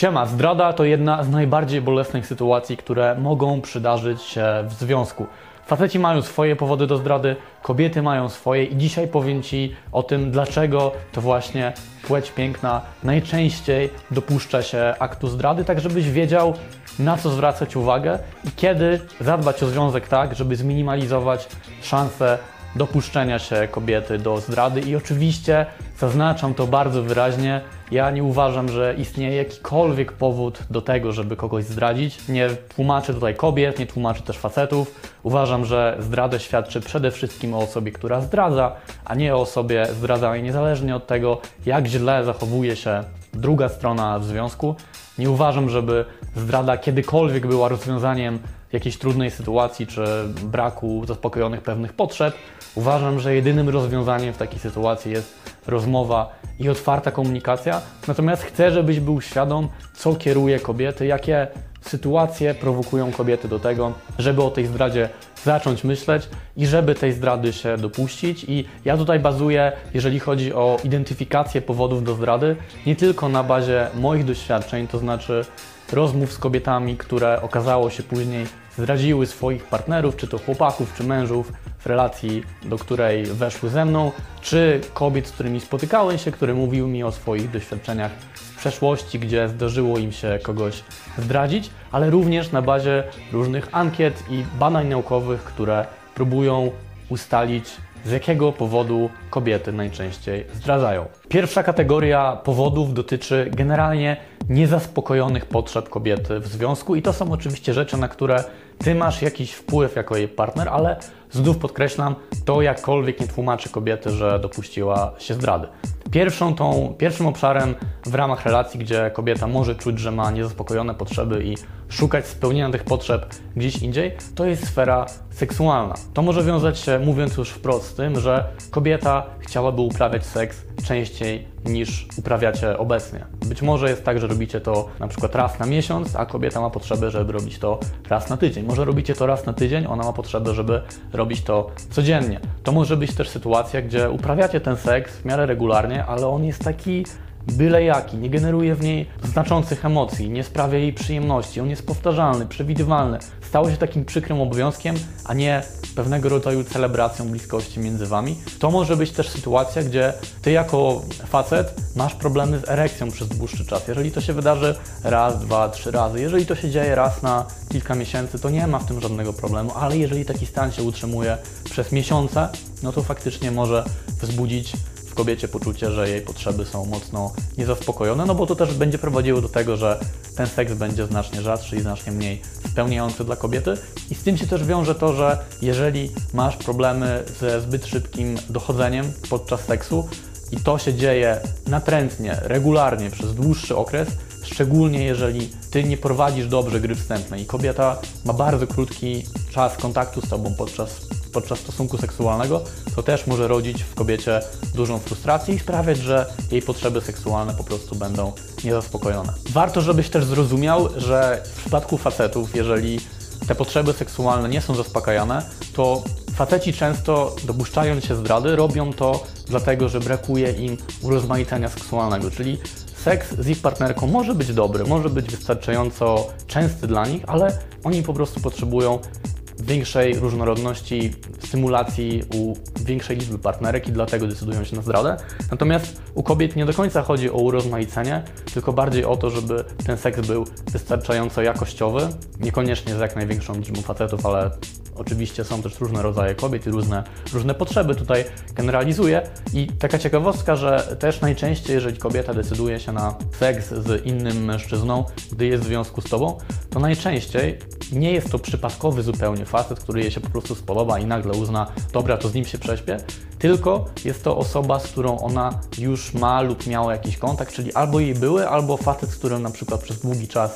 Siema, zdrada to jedna z najbardziej bolesnych sytuacji, które mogą przydarzyć się w związku. Faceci mają swoje powody do zdrady, kobiety mają swoje i dzisiaj powiem Ci o tym, dlaczego to właśnie płeć piękna najczęściej dopuszcza się aktu zdrady, tak żebyś wiedział, na co zwracać uwagę i kiedy zadbać o związek tak, żeby zminimalizować szanse dopuszczenia się kobiety do zdrady i oczywiście zaznaczam to bardzo wyraźnie, ja nie uważam, że istnieje jakikolwiek powód do tego, żeby kogoś zdradzić. Nie tłumaczę tutaj kobiet, nie tłumaczę też facetów. Uważam, że zdradę świadczy przede wszystkim o osobie, która zdradza, a nie o osobie zdradzanej, niezależnie od tego, jak źle zachowuje się druga strona w związku. Nie uważam, żeby zdrada kiedykolwiek była rozwiązaniem jakiejś trudnej sytuacji czy braku zaspokojonych pewnych potrzeb. Uważam, że jedynym rozwiązaniem w takiej sytuacji jest rozmowa i otwarta komunikacja. Natomiast chcę, żebyś był świadom, co kieruje kobiety, jakie sytuacje prowokują kobiety do tego, żeby o tej zdradzie zacząć myśleć i żeby tej zdrady się dopuścić. I ja tutaj bazuję, jeżeli chodzi o identyfikację powodów do zdrady, nie tylko na bazie moich doświadczeń, to znaczy rozmów z kobietami, które okazało się później zdradziły swoich partnerów, czy to chłopaków, czy mężów w relacji, do której weszły ze mną, czy kobiet, z którymi spotykałem się, które mówiły mi o swoich doświadczeniach z przeszłości, gdzie zdarzyło im się kogoś zdradzić, ale również na bazie różnych ankiet i badań naukowych, które próbują ustalić, z jakiego powodu kobiety najczęściej zdradzają. Pierwsza kategoria powodów dotyczy generalnie niezaspokojonych potrzeb kobiety w związku i to są oczywiście rzeczy, na które ty masz jakiś wpływ jako jej partner, ale znów podkreślam, to jakkolwiek nie tłumaczy kobiety, że dopuściła się zdrady. Pierwszą tą, pierwszym obszarem w ramach relacji, gdzie kobieta może czuć, że ma niezaspokojone potrzeby i szukać spełnienia tych potrzeb gdzieś indziej, to jest sfera seksualna. To może wiązać się, mówiąc już wprost, z tym, że kobieta chciałaby uprawiać seks częściej niż uprawiacie obecnie. Być może jest tak, że robicie to na przykład raz na miesiąc, a kobieta ma potrzebę, żeby robić to raz na tydzień. Może robicie to raz na tydzień, ona ma potrzebę, żeby robić to codziennie. To może być też sytuacja, gdzie uprawiacie ten seks w miarę regularnie, ale on jest taki byle jaki, nie generuje w niej znaczących emocji, nie sprawia jej przyjemności, on jest powtarzalny, przewidywalny. Stało się takim przykrym obowiązkiem, a nie pewnego rodzaju celebracją bliskości między wami. To może być też sytuacja, gdzie ty jako facet masz problemy z erekcją przez dłuższy czas. Jeżeli to się wydarzy raz, dwa, trzy razy, jeżeli to się dzieje raz na kilka miesięcy, to nie ma w tym żadnego problemu, ale jeżeli taki stan się utrzymuje przez miesiące, no to faktycznie może wzbudzić w kobiecie poczucie, że jej potrzeby są mocno niezaspokojone, no bo to też będzie prowadziło do tego, że ten seks będzie znacznie rzadszy i znacznie mniej spełniający dla kobiety. I z tym się też wiąże to, że jeżeli masz problemy ze zbyt szybkim dochodzeniem podczas seksu i to się dzieje natrętnie, regularnie przez dłuższy okres, szczególnie jeżeli ty nie prowadzisz dobrze gry wstępnej i kobieta ma bardzo krótki czas kontaktu z tobą podczas podczas stosunku seksualnego, to też może rodzić w kobiecie dużą frustrację i sprawiać, że jej potrzeby seksualne po prostu będą niezaspokojone. Warto, żebyś też zrozumiał, że w przypadku facetów, jeżeli te potrzeby seksualne nie są zaspokajane, to faceci często dopuszczając się zdrady, robią to dlatego, że brakuje im urozmaicenia seksualnego, czyli seks z ich partnerką może być dobry, może być wystarczająco częsty dla nich, ale oni po prostu potrzebują większej różnorodności symulacji u większej liczby partnerek i dlatego decydują się na zdradę. Natomiast u kobiet nie do końca chodzi o urozmaicenie, tylko bardziej o to, żeby ten seks był wystarczająco jakościowy, niekoniecznie z jak największą liczbą facetów, ale Oczywiście są też różne rodzaje kobiet i różne, różne potrzeby tutaj generalizuję. I taka ciekawostka, że też najczęściej, jeżeli kobieta decyduje się na seks z innym mężczyzną, gdy jest w związku z tobą, to najczęściej nie jest to przypadkowy zupełnie facet, który jej się po prostu spodoba i nagle uzna, dobra, to z nim się prześpię, tylko jest to osoba, z którą ona już ma lub miała jakiś kontakt, czyli albo jej były, albo facet, z którym na przykład przez długi czas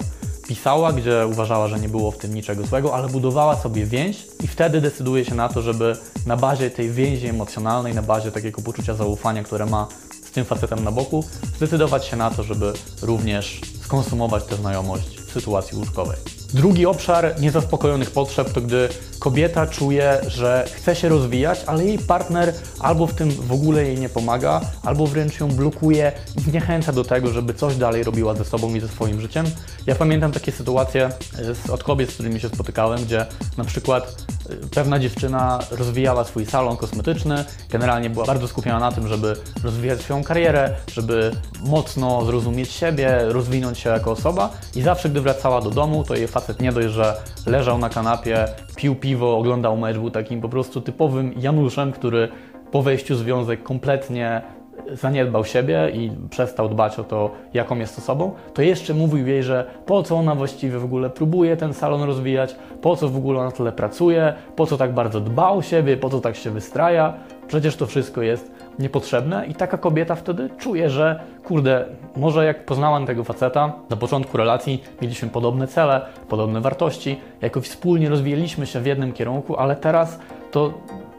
pisała, gdzie uważała, że nie było w tym niczego złego, ale budowała sobie więź i wtedy decyduje się na to, żeby na bazie tej więzi emocjonalnej, na bazie takiego poczucia zaufania, które ma z tym facetem na boku, zdecydować się na to, żeby również skonsumować tę znajomość sytuacji łóżkowej. Drugi obszar niezaspokojonych potrzeb to gdy kobieta czuje, że chce się rozwijać, ale jej partner albo w tym w ogóle jej nie pomaga, albo wręcz ją blokuje i zniechęca do tego, żeby coś dalej robiła ze sobą i ze swoim życiem. Ja pamiętam takie sytuacje z, od kobiet, z którymi się spotykałem, gdzie na przykład pewna dziewczyna rozwijała swój salon kosmetyczny, generalnie była bardzo skupiona na tym, żeby rozwijać swoją karierę, żeby mocno zrozumieć siebie, rozwinąć się jako osoba i zawsze, gdy wracała do domu, to jej facet nie dość, że leżał na kanapie, pił piwo, oglądał mecz, był takim po prostu typowym Januszem, który po wejściu w związek kompletnie zaniedbał siebie i przestał dbać o to, jaką jest osobą, to jeszcze mówił jej, że po co ona właściwie w ogóle próbuje ten salon rozwijać, po co w ogóle na tyle pracuje, po co tak bardzo dba o siebie, po co tak się wystraja. Przecież to wszystko jest niepotrzebne i taka kobieta wtedy czuje, że kurde, może jak poznałam tego faceta na początku relacji, mieliśmy podobne cele, podobne wartości, jakoś wspólnie rozwijaliśmy się w jednym kierunku, ale teraz to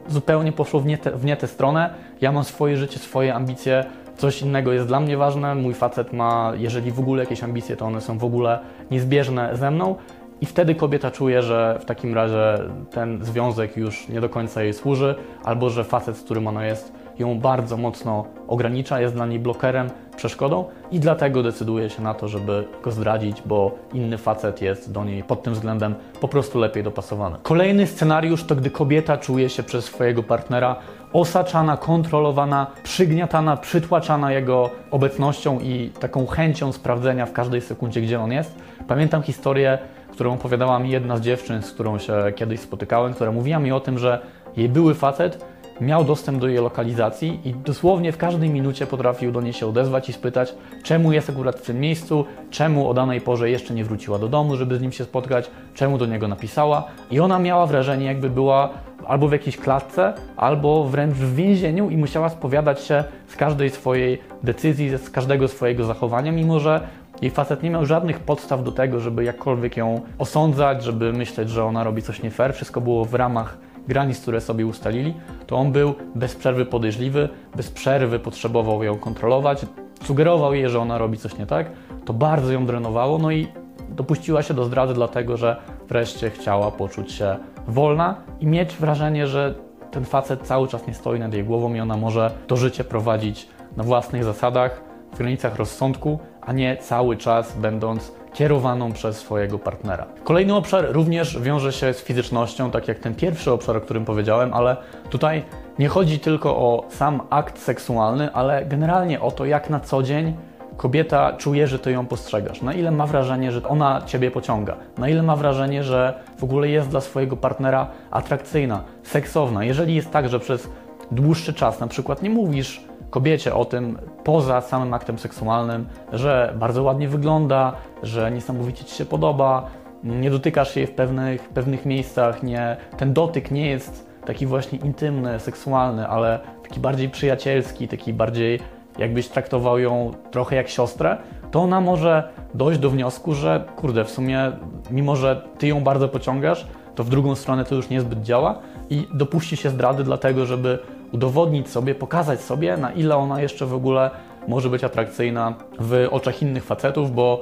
zupełnie poszło w nie, te, w nie tę stronę. Ja mam swoje życie, swoje ambicje, coś innego jest dla mnie ważne. Mój facet ma, jeżeli w ogóle jakieś ambicje, to one są w ogóle niezbieżne ze mną. I wtedy kobieta czuje, że w takim razie ten związek już nie do końca jej służy, albo że facet, z którym ona jest, ją bardzo mocno ogranicza, jest dla niej blokerem, przeszkodą i dlatego decyduje się na to, żeby go zdradzić, bo inny facet jest do niej pod tym względem po prostu lepiej dopasowany. Kolejny scenariusz to gdy kobieta czuje się przez swojego partnera osaczana, kontrolowana, przygniatana, przytłaczana jego obecnością i taką chęcią sprawdzenia w każdej sekundzie, gdzie on jest. Pamiętam historię, którą opowiadała mi jedna z dziewczyn, z którą się kiedyś spotykałem, która mówiła mi o tym, że jej były facet miał dostęp do jej lokalizacji i dosłownie w każdej minucie potrafił do niej się odezwać i spytać, czemu jest akurat w tym miejscu, czemu o danej porze jeszcze nie wróciła do domu, żeby z nim się spotkać, czemu do niego napisała. I ona miała wrażenie, jakby była albo w jakiejś klatce, albo wręcz w więzieniu i musiała spowiadać się z każdej swojej decyzji, z każdego swojego zachowania, mimo że jej facet nie miał żadnych podstaw do tego, żeby jakkolwiek ją osądzać, żeby myśleć, że ona robi coś nie fair. Wszystko było w ramach granic, które sobie ustalili, to on był bez przerwy podejrzliwy, bez przerwy potrzebował ją kontrolować, sugerował jej, że ona robi coś nie tak, to bardzo ją drenowało, no i dopuściła się do zdrady, dlatego że wreszcie chciała poczuć się wolna i mieć wrażenie, że ten facet cały czas nie stoi nad jej głową i ona może to życie prowadzić na własnych zasadach, w granicach rozsądku, a nie cały czas będąc kierowaną przez swojego partnera. Kolejny obszar również wiąże się z fizycznością, tak jak ten pierwszy obszar, o którym powiedziałem, ale tutaj nie chodzi tylko o sam akt seksualny, ale generalnie o to, jak na co dzień kobieta czuje, że ty ją postrzegasz, na ile ma wrażenie, że ona ciebie pociąga, na ile ma wrażenie, że w ogóle jest dla swojego partnera atrakcyjna, seksowna. Jeżeli jest tak, że przez dłuższy czas na przykład nie mówisz kobiecie o tym poza samym aktem seksualnym, że bardzo ładnie wygląda, że niesamowicie ci się podoba, nie dotykasz jej w pewnych, pewnych miejscach, nie, ten dotyk nie jest taki właśnie intymny, seksualny, ale taki bardziej przyjacielski, taki bardziej jakbyś traktował ją trochę jak siostrę, to ona może dojść do wniosku, że kurde, w sumie mimo, że ty ją bardzo pociągasz, to w drugą stronę to już niezbyt działa i dopuści się zdrady dlatego, żeby udowodnić sobie, pokazać sobie, na ile ona jeszcze w ogóle może być atrakcyjna w oczach innych facetów, bo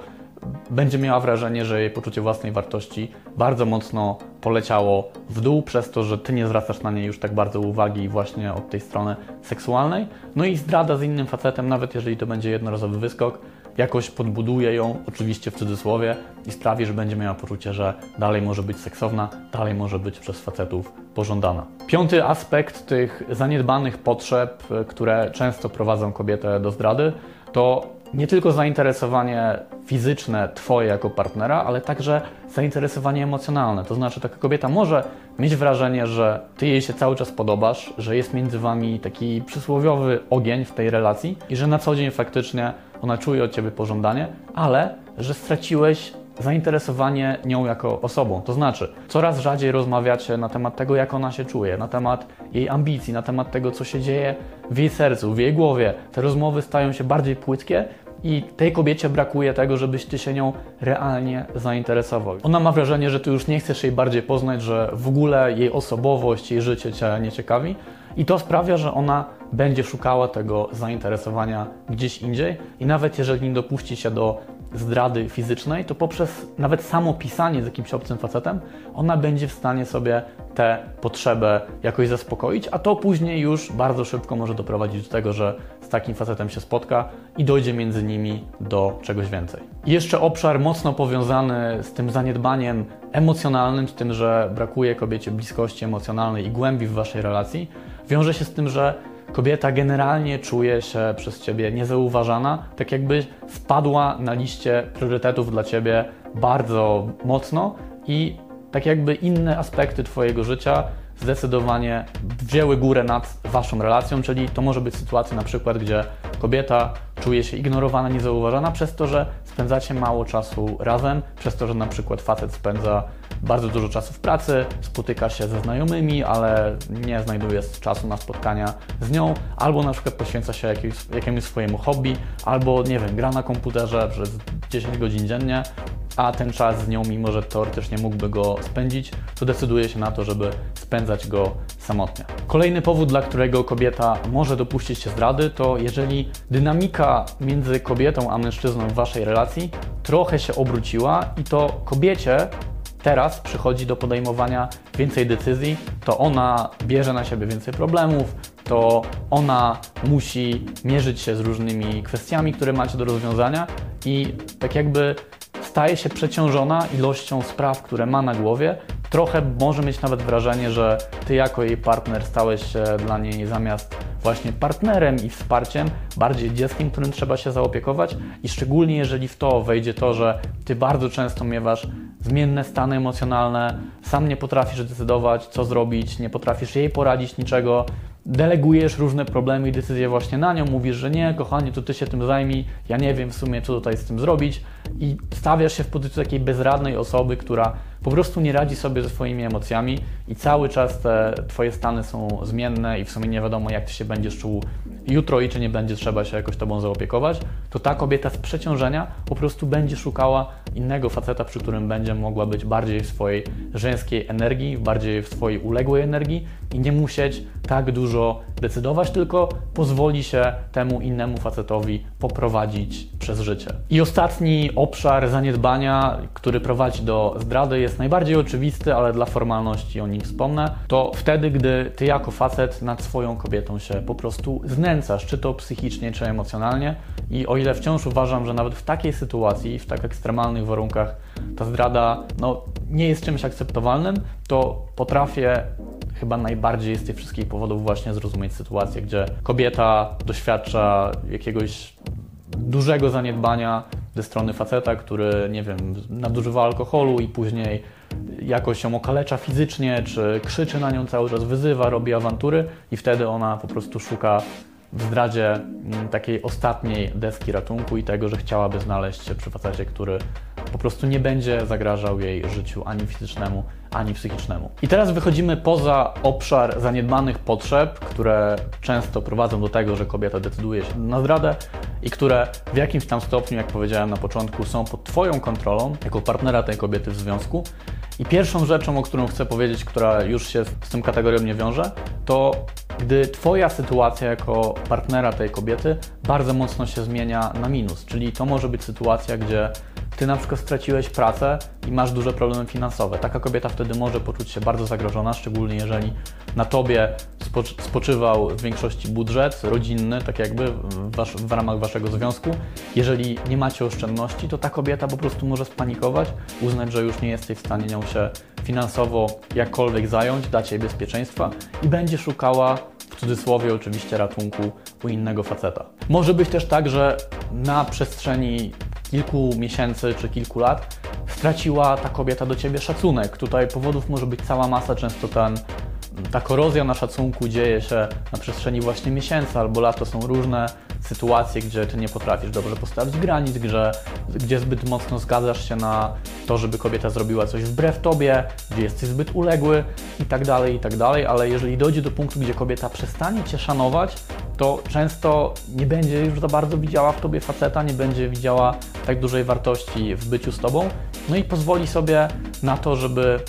będzie miała wrażenie, że jej poczucie własnej wartości bardzo mocno poleciało w dół przez to, że ty nie zwracasz na niej już tak bardzo uwagi właśnie od tej strony seksualnej. No i zdrada z innym facetem, nawet jeżeli to będzie jednorazowy wyskok, jakoś podbuduje ją, oczywiście w cudzysłowie, i sprawi, że będzie miała poczucie, że dalej może być seksowna, dalej może być przez facetów pożądana. Piąty aspekt tych zaniedbanych potrzeb, które często prowadzą kobietę do zdrady, to nie tylko zainteresowanie fizyczne Twoje jako partnera, ale także zainteresowanie emocjonalne. To znaczy, taka kobieta może mieć wrażenie, że Ty jej się cały czas podobasz, że jest między Wami taki przysłowiowy ogień w tej relacji i że na co dzień faktycznie ona czuje od Ciebie pożądanie, ale że straciłeś zainteresowanie nią jako osobą. To znaczy, coraz rzadziej rozmawiacie na temat tego, jak ona się czuje, na temat jej ambicji, na temat tego, co się dzieje w jej sercu, w jej głowie. Te rozmowy stają się bardziej płytkie i tej kobiecie brakuje tego, żebyś ty się nią realnie zainteresował. Ona ma wrażenie, że ty już nie chcesz jej bardziej poznać, że w ogóle jej osobowość, jej życie cię nie ciekawi i to sprawia, że ona będzie szukała tego zainteresowania gdzieś indziej i nawet jeżeli nie dopuści się do zdrady fizycznej, to poprzez nawet samo pisanie z jakimś obcym facetem, ona będzie w stanie sobie tę potrzebę jakoś zaspokoić, a to później już bardzo szybko może doprowadzić do tego, że z takim facetem się spotka i dojdzie między nimi do czegoś więcej. I jeszcze obszar mocno powiązany z tym zaniedbaniem emocjonalnym, z tym, że brakuje kobiecie bliskości emocjonalnej i głębi w waszej relacji, wiąże się z tym, że kobieta generalnie czuje się przez ciebie niezauważana, tak jakby wpadła na liście priorytetów dla ciebie bardzo mocno i tak jakby inne aspekty twojego życia zdecydowanie wzięły górę nad waszą relacją, czyli to może być sytuacja na przykład, gdzie kobieta czuje się ignorowana, niezauważana przez to, że spędzacie mało czasu razem, przez to, że na przykład facet spędza bardzo dużo czasu w pracy, spotyka się ze znajomymi, ale nie znajduje czasu na spotkania z nią, albo na przykład poświęca się jakiemuś, swojemu hobby, albo nie wiem, gra na komputerze przez 10 godzin dziennie, a ten czas z nią, mimo że teoretycznie mógłby go spędzić, to decyduje się na to, żeby spędzać go samotnie. Kolejny powód, dla którego kobieta może dopuścić się zdrady, to jeżeli dynamika między kobietą a mężczyzną w waszej relacji trochę się obróciła i to kobiecie teraz przychodzi do podejmowania więcej decyzji, to ona bierze na siebie więcej problemów, to ona musi mierzyć się z różnymi kwestiami, które macie do rozwiązania i tak jakby staje się przeciążona ilością spraw, które ma na głowie. Trochę może mieć nawet wrażenie, że ty jako jej partner stałeś się dla niej zamiast właśnie partnerem i wsparciem, bardziej dzieckiem, którym trzeba się zaopiekować. I szczególnie jeżeli w to wejdzie to, że ty bardzo często miewasz zmienne stany emocjonalne, sam nie potrafisz decydować, co zrobić, nie potrafisz jej poradzić niczego, delegujesz różne problemy i decyzje właśnie na nią, mówisz, że nie, kochanie, to ty się tym zajmij, ja nie wiem w sumie, co tutaj z tym zrobić. I stawiasz się w pozycji takiej bezradnej osoby, która po prostu nie radzi sobie ze swoimi emocjami i cały czas te Twoje stany są zmienne i w sumie nie wiadomo, jak Ty się będziesz czuł jutro i czy nie będzie trzeba się jakoś Tobą zaopiekować, to ta kobieta z przeciążenia po prostu będzie szukała innego faceta, przy którym będzie mogła być bardziej w swojej żeńskiej energii, bardziej w swojej uległej energii i nie musieć tak dużo decydować, tylko pozwoli się temu innemu facetowi poprowadzić przez życie. I ostatni obszar zaniedbania, który prowadzi do zdrady, jest najbardziej oczywisty, ale dla formalności o nim wspomnę. To wtedy, gdy ty jako facet nad swoją kobietą się po prostu znęcasz, czy to psychicznie, czy emocjonalnie. I o ile wciąż uważam, że nawet w takiej sytuacji, w tak ekstremalnych warunkach, ta zdrada no, nie jest czymś akceptowalnym, to potrafię chyba najbardziej z tych wszystkich powodów właśnie zrozumieć sytuację, gdzie kobieta doświadcza jakiegoś dużego zaniedbania ze strony faceta, który, nie wiem, nadużywa alkoholu i później jakoś ją okalecza fizycznie, czy krzyczy na nią cały czas, wyzywa, robi awantury i wtedy ona po prostu szuka w zdradzie mm, takiej ostatniej deski ratunku i tego, że chciałaby znaleźć się przy facecie, który po prostu nie będzie zagrażał jej życiu ani fizycznemu, ani psychicznemu. I teraz wychodzimy poza obszar zaniedbanych potrzeb, które często prowadzą do tego, że kobieta decyduje się na zdradę i które w jakimś tam stopniu, jak powiedziałem na początku, są pod Twoją kontrolą jako partnera tej kobiety w związku. I pierwszą rzeczą, o którą chcę powiedzieć, która już się z tym kategorią nie wiąże, to gdy Twoja sytuacja jako partnera tej kobiety bardzo mocno się zmienia na minus. Czyli to może być sytuacja, gdzie ty na przykład straciłeś pracę i masz duże problemy finansowe. Taka kobieta wtedy może poczuć się bardzo zagrożona, szczególnie jeżeli na tobie spoczywał w większości budżet rodzinny, tak jakby w, was, w ramach waszego związku. Jeżeli nie macie oszczędności, to ta kobieta po prostu może spanikować, uznać, że już nie jesteś w stanie nią się finansowo jakkolwiek zająć, dać jej bezpieczeństwa i będzie szukała w cudzysłowie oczywiście ratunku u innego faceta. Może być też tak, że na przestrzeni kilku miesięcy czy kilku lat straciła ta kobieta do ciebie szacunek. Tutaj powodów może być cała masa, często ten, ta korozja na szacunku dzieje się na przestrzeni właśnie miesięcy albo lat. To są różne sytuacje, gdzie ty nie potrafisz dobrze postawić granic, gdzie, gdzie zbyt mocno zgadzasz się na to, żeby kobieta zrobiła coś wbrew tobie, gdzie jesteś zbyt uległy i tak dalej, i tak dalej, ale jeżeli dojdzie do punktu, gdzie kobieta przestanie cię szanować, to często nie będzie już za bardzo widziała w tobie faceta, nie będzie widziała tak dużej wartości w byciu z tobą, no i pozwoli sobie na to, żeby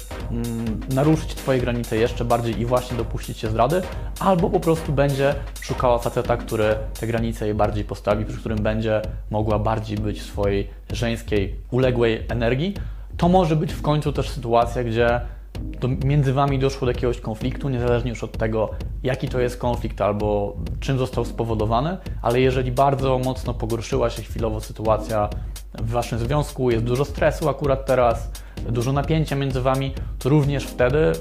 naruszyć Twoje granice jeszcze bardziej i właśnie dopuścić się zdrady, albo po prostu będzie szukała faceta, który te granice jej bardziej postawi, przy którym będzie mogła bardziej być w swojej żeńskiej, uległej energii. To może być w końcu też sytuacja, gdzie do, między Wami doszło do jakiegoś konfliktu, niezależnie już od tego, jaki to jest konflikt albo czym został spowodowany, ale jeżeli bardzo mocno pogorszyła się chwilowo sytuacja w Waszym związku, jest dużo stresu akurat teraz, dużo napięcia między Wami, to również wtedy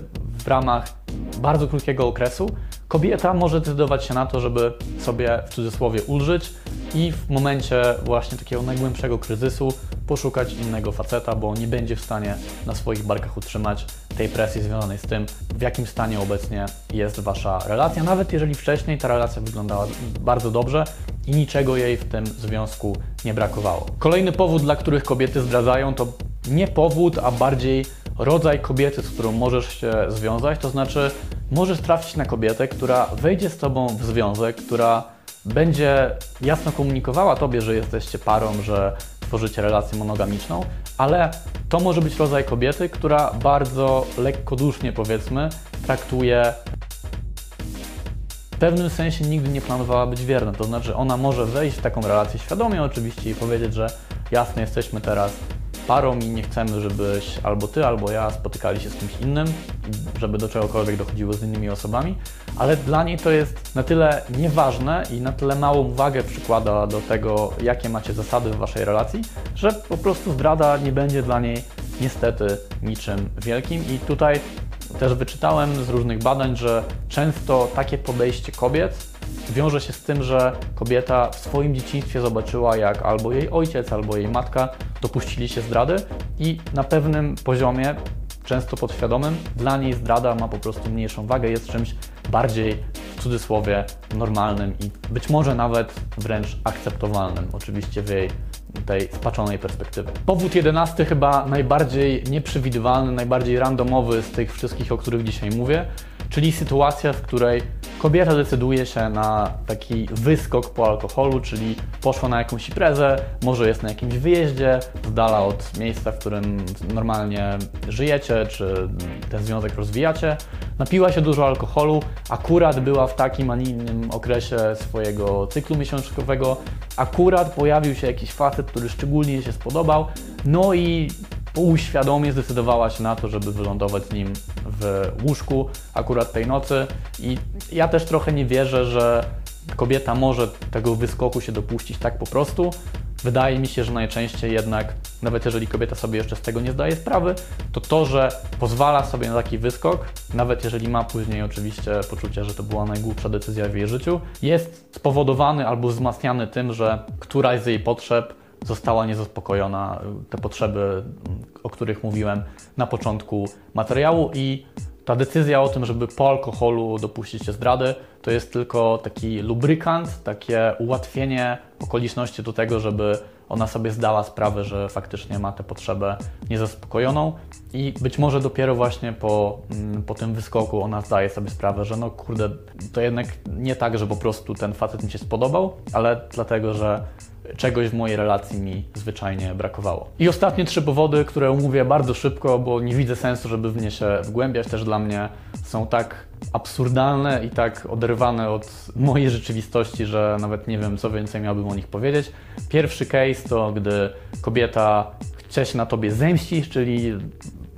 w ramach bardzo krótkiego okresu kobieta może decydować się na to, żeby sobie w cudzysłowie ulżyć i w momencie właśnie takiego najgłębszego kryzysu poszukać innego faceta, bo nie będzie w stanie na swoich barkach utrzymać tej presji związanej z tym, w jakim stanie obecnie jest Wasza relacja, nawet jeżeli wcześniej ta relacja wyglądała bardzo dobrze i niczego jej w tym związku nie brakowało. Kolejny powód, dla których kobiety zdradzają, to nie powód, a bardziej rodzaj kobiety, z którą możesz się związać, to znaczy możesz trafić na kobietę, która wejdzie z Tobą w związek, która będzie jasno komunikowała Tobie, że jesteście parą, że tworzycie relację monogamiczną, ale to może być rodzaj kobiety, która bardzo lekkodusznie, powiedzmy, traktuje w pewnym sensie nigdy nie planowała być wierna. To znaczy, ona może wejść w taką relację świadomie, oczywiście, i powiedzieć, że jasne, jesteśmy teraz parą i nie chcemy, żebyś albo ty, albo ja spotykali się z kimś innym, żeby do czegokolwiek dochodziło z innymi osobami, ale dla niej to jest na tyle nieważne i na tyle małą wagę przykłada do tego, jakie macie zasady w waszej relacji, że po prostu zdrada nie będzie dla niej niestety niczym wielkim. I tutaj też wyczytałem z różnych badań, że często takie podejście kobiet wiąże się z tym, że kobieta w swoim dzieciństwie zobaczyła, jak albo jej ojciec, albo jej matka dopuścili się zdrady i na pewnym poziomie, często podświadomym, dla niej zdrada ma po prostu mniejszą wagę, jest czymś bardziej w cudzysłowie normalnym i być może nawet wręcz akceptowalnym, oczywiście w jej tej spaczonej perspektywy. Powód jedenasty chyba najbardziej nieprzewidywalny, najbardziej randomowy z tych wszystkich, o których dzisiaj mówię, czyli sytuacja, w której kobieta decyduje się na taki wyskok po alkoholu, czyli poszła na jakąś imprezę, może jest na jakimś wyjeździe, z dala od miejsca, w którym normalnie żyjecie, czy ten związek rozwijacie, napiła się dużo alkoholu, akurat była w takim, a nie innym okresie swojego cyklu miesiączkowego, akurat pojawił się jakiś facet, który szczególnie się spodobał, no i półświadomie zdecydowała się na to, żeby wylądować z nim w łóżku akurat tej nocy. I ja też trochę nie wierzę, że kobieta może tego wyskoku się dopuścić tak po prostu. Wydaje mi się, że najczęściej jednak, nawet jeżeli kobieta sobie jeszcze z tego nie zdaje sprawy, to to, że pozwala sobie na taki wyskok, nawet jeżeli ma później oczywiście poczucie, że to była najgłupsza decyzja w jej życiu, jest spowodowany albo wzmacniany tym, że któraś z jej potrzeb została niezaspokojona, te potrzeby, o których mówiłem na początku materiału i ta decyzja o tym, żeby po alkoholu dopuścić się zdrady, to jest tylko taki lubrykant, takie ułatwienie okoliczności do tego, żeby ona sobie zdała sprawę, że faktycznie ma tę potrzebę niezaspokojoną. I być może dopiero właśnie po, mm, po tym wyskoku ona zdaje sobie sprawę, że no kurde, to jednak nie tak, że po prostu ten facet mi się spodobał, ale dlatego, że czegoś w mojej relacji mi zwyczajnie brakowało. I ostatnie trzy powody, które omówię bardzo szybko, bo nie widzę sensu, żeby w nie się wgłębiać, też dla mnie są tak absurdalne i tak oderwane od mojej rzeczywistości, że nawet nie wiem, co więcej miałbym o nich powiedzieć. Pierwszy case to, gdy kobieta chce się na tobie zemścić, czyli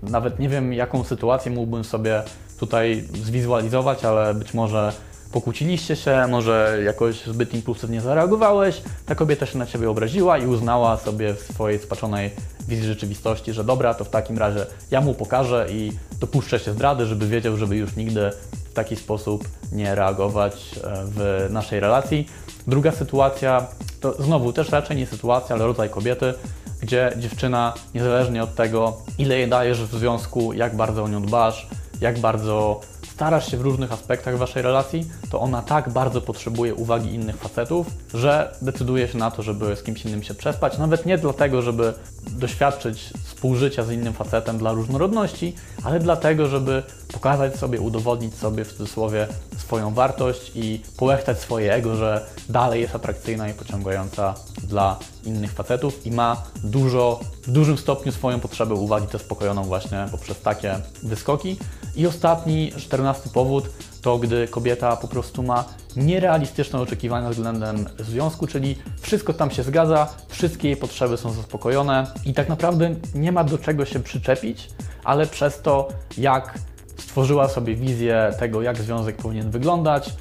nawet nie wiem, jaką sytuację mógłbym sobie tutaj zwizualizować, ale być może pokłóciliście się, może jakoś zbyt impulsywnie zareagowałeś, ta kobieta się na ciebie obraziła i uznała sobie w swojej spaczonej wizji rzeczywistości, że dobra, to w takim razie ja mu pokażę i dopuszczę się zdrady, żeby wiedział, żeby już nigdy w taki sposób nie reagować e, w naszej relacji. Druga sytuacja to znowu też raczej nie sytuacja, ale rodzaj kobiety, gdzie dziewczyna, niezależnie od tego, ile jej dajesz w związku, jak bardzo o nią dbasz, jak bardzo starasz się w różnych aspektach waszej relacji, to ona tak bardzo potrzebuje uwagi innych facetów, że decyduje się na to, żeby z kimś innym się przespać. Nawet nie dlatego, żeby doświadczyć współżycia z innym facetem dla różnorodności, ale dlatego, żeby pokazać sobie, udowodnić sobie w cudzysłowie swoją wartość i połechtać swoje ego, że dalej jest atrakcyjna i pociągająca dla innych facetów i ma dużo, w dużym stopniu swoją potrzebę uwagi zaspokojoną właśnie poprzez takie wyskoki. I ostatni, czternasty powód to gdy kobieta po prostu ma nierealistyczne oczekiwania względem związku, czyli wszystko tam się zgadza, wszystkie jej potrzeby są zaspokojone i tak naprawdę nie ma do czego się przyczepić, ale przez to, jak stworzyła sobie wizję tego, jak związek powinien wyglądać,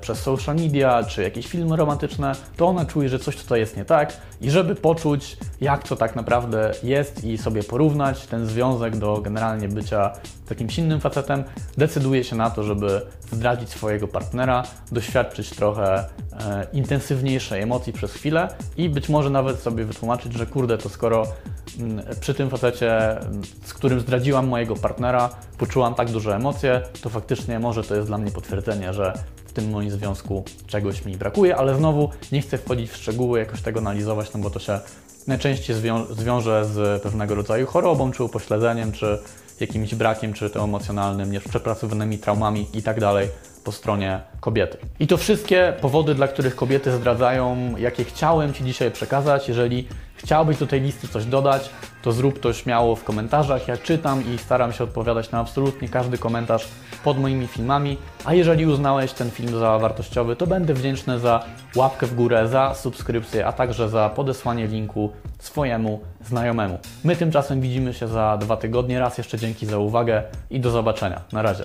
przez social media czy jakieś filmy romantyczne, to ona czuje, że coś tutaj jest nie tak i żeby poczuć, jak to tak naprawdę jest i sobie porównać ten związek do generalnie bycia takim silnym facetem, decyduje się na to, żeby zdradzić swojego partnera, doświadczyć trochę e, intensywniejszej emocji przez chwilę i być może nawet sobie wytłumaczyć, że kurde, to skoro m, przy tym facecie, z którym zdradziłam mojego partnera, poczułam tak duże emocje, to faktycznie może to jest dla mnie potwierdzenie, że tym moim związku czegoś mi brakuje, ale znowu nie chcę wchodzić w szczegóły, jakoś tego analizować, no bo to się najczęściej zwią- zwiąże z pewnego rodzaju chorobą, czy upośledzeniem, czy jakimś brakiem, czy to emocjonalnym, nieprzepracowanymi traumami i tak po stronie kobiety. I to wszystkie powody, dla których kobiety zdradzają, jakie chciałem Ci dzisiaj przekazać. Jeżeli chciałbyś do tej listy coś dodać, to zrób to śmiało w komentarzach. Ja czytam i staram się odpowiadać na absolutnie każdy komentarz pod moimi filmami. A jeżeli uznałeś ten film za wartościowy, to będę wdzięczny za łapkę w górę, za subskrypcję, a także za podesłanie linku swojemu znajomemu. My tymczasem widzimy się za dwa tygodnie. Raz jeszcze dzięki za uwagę i do zobaczenia. Na razie.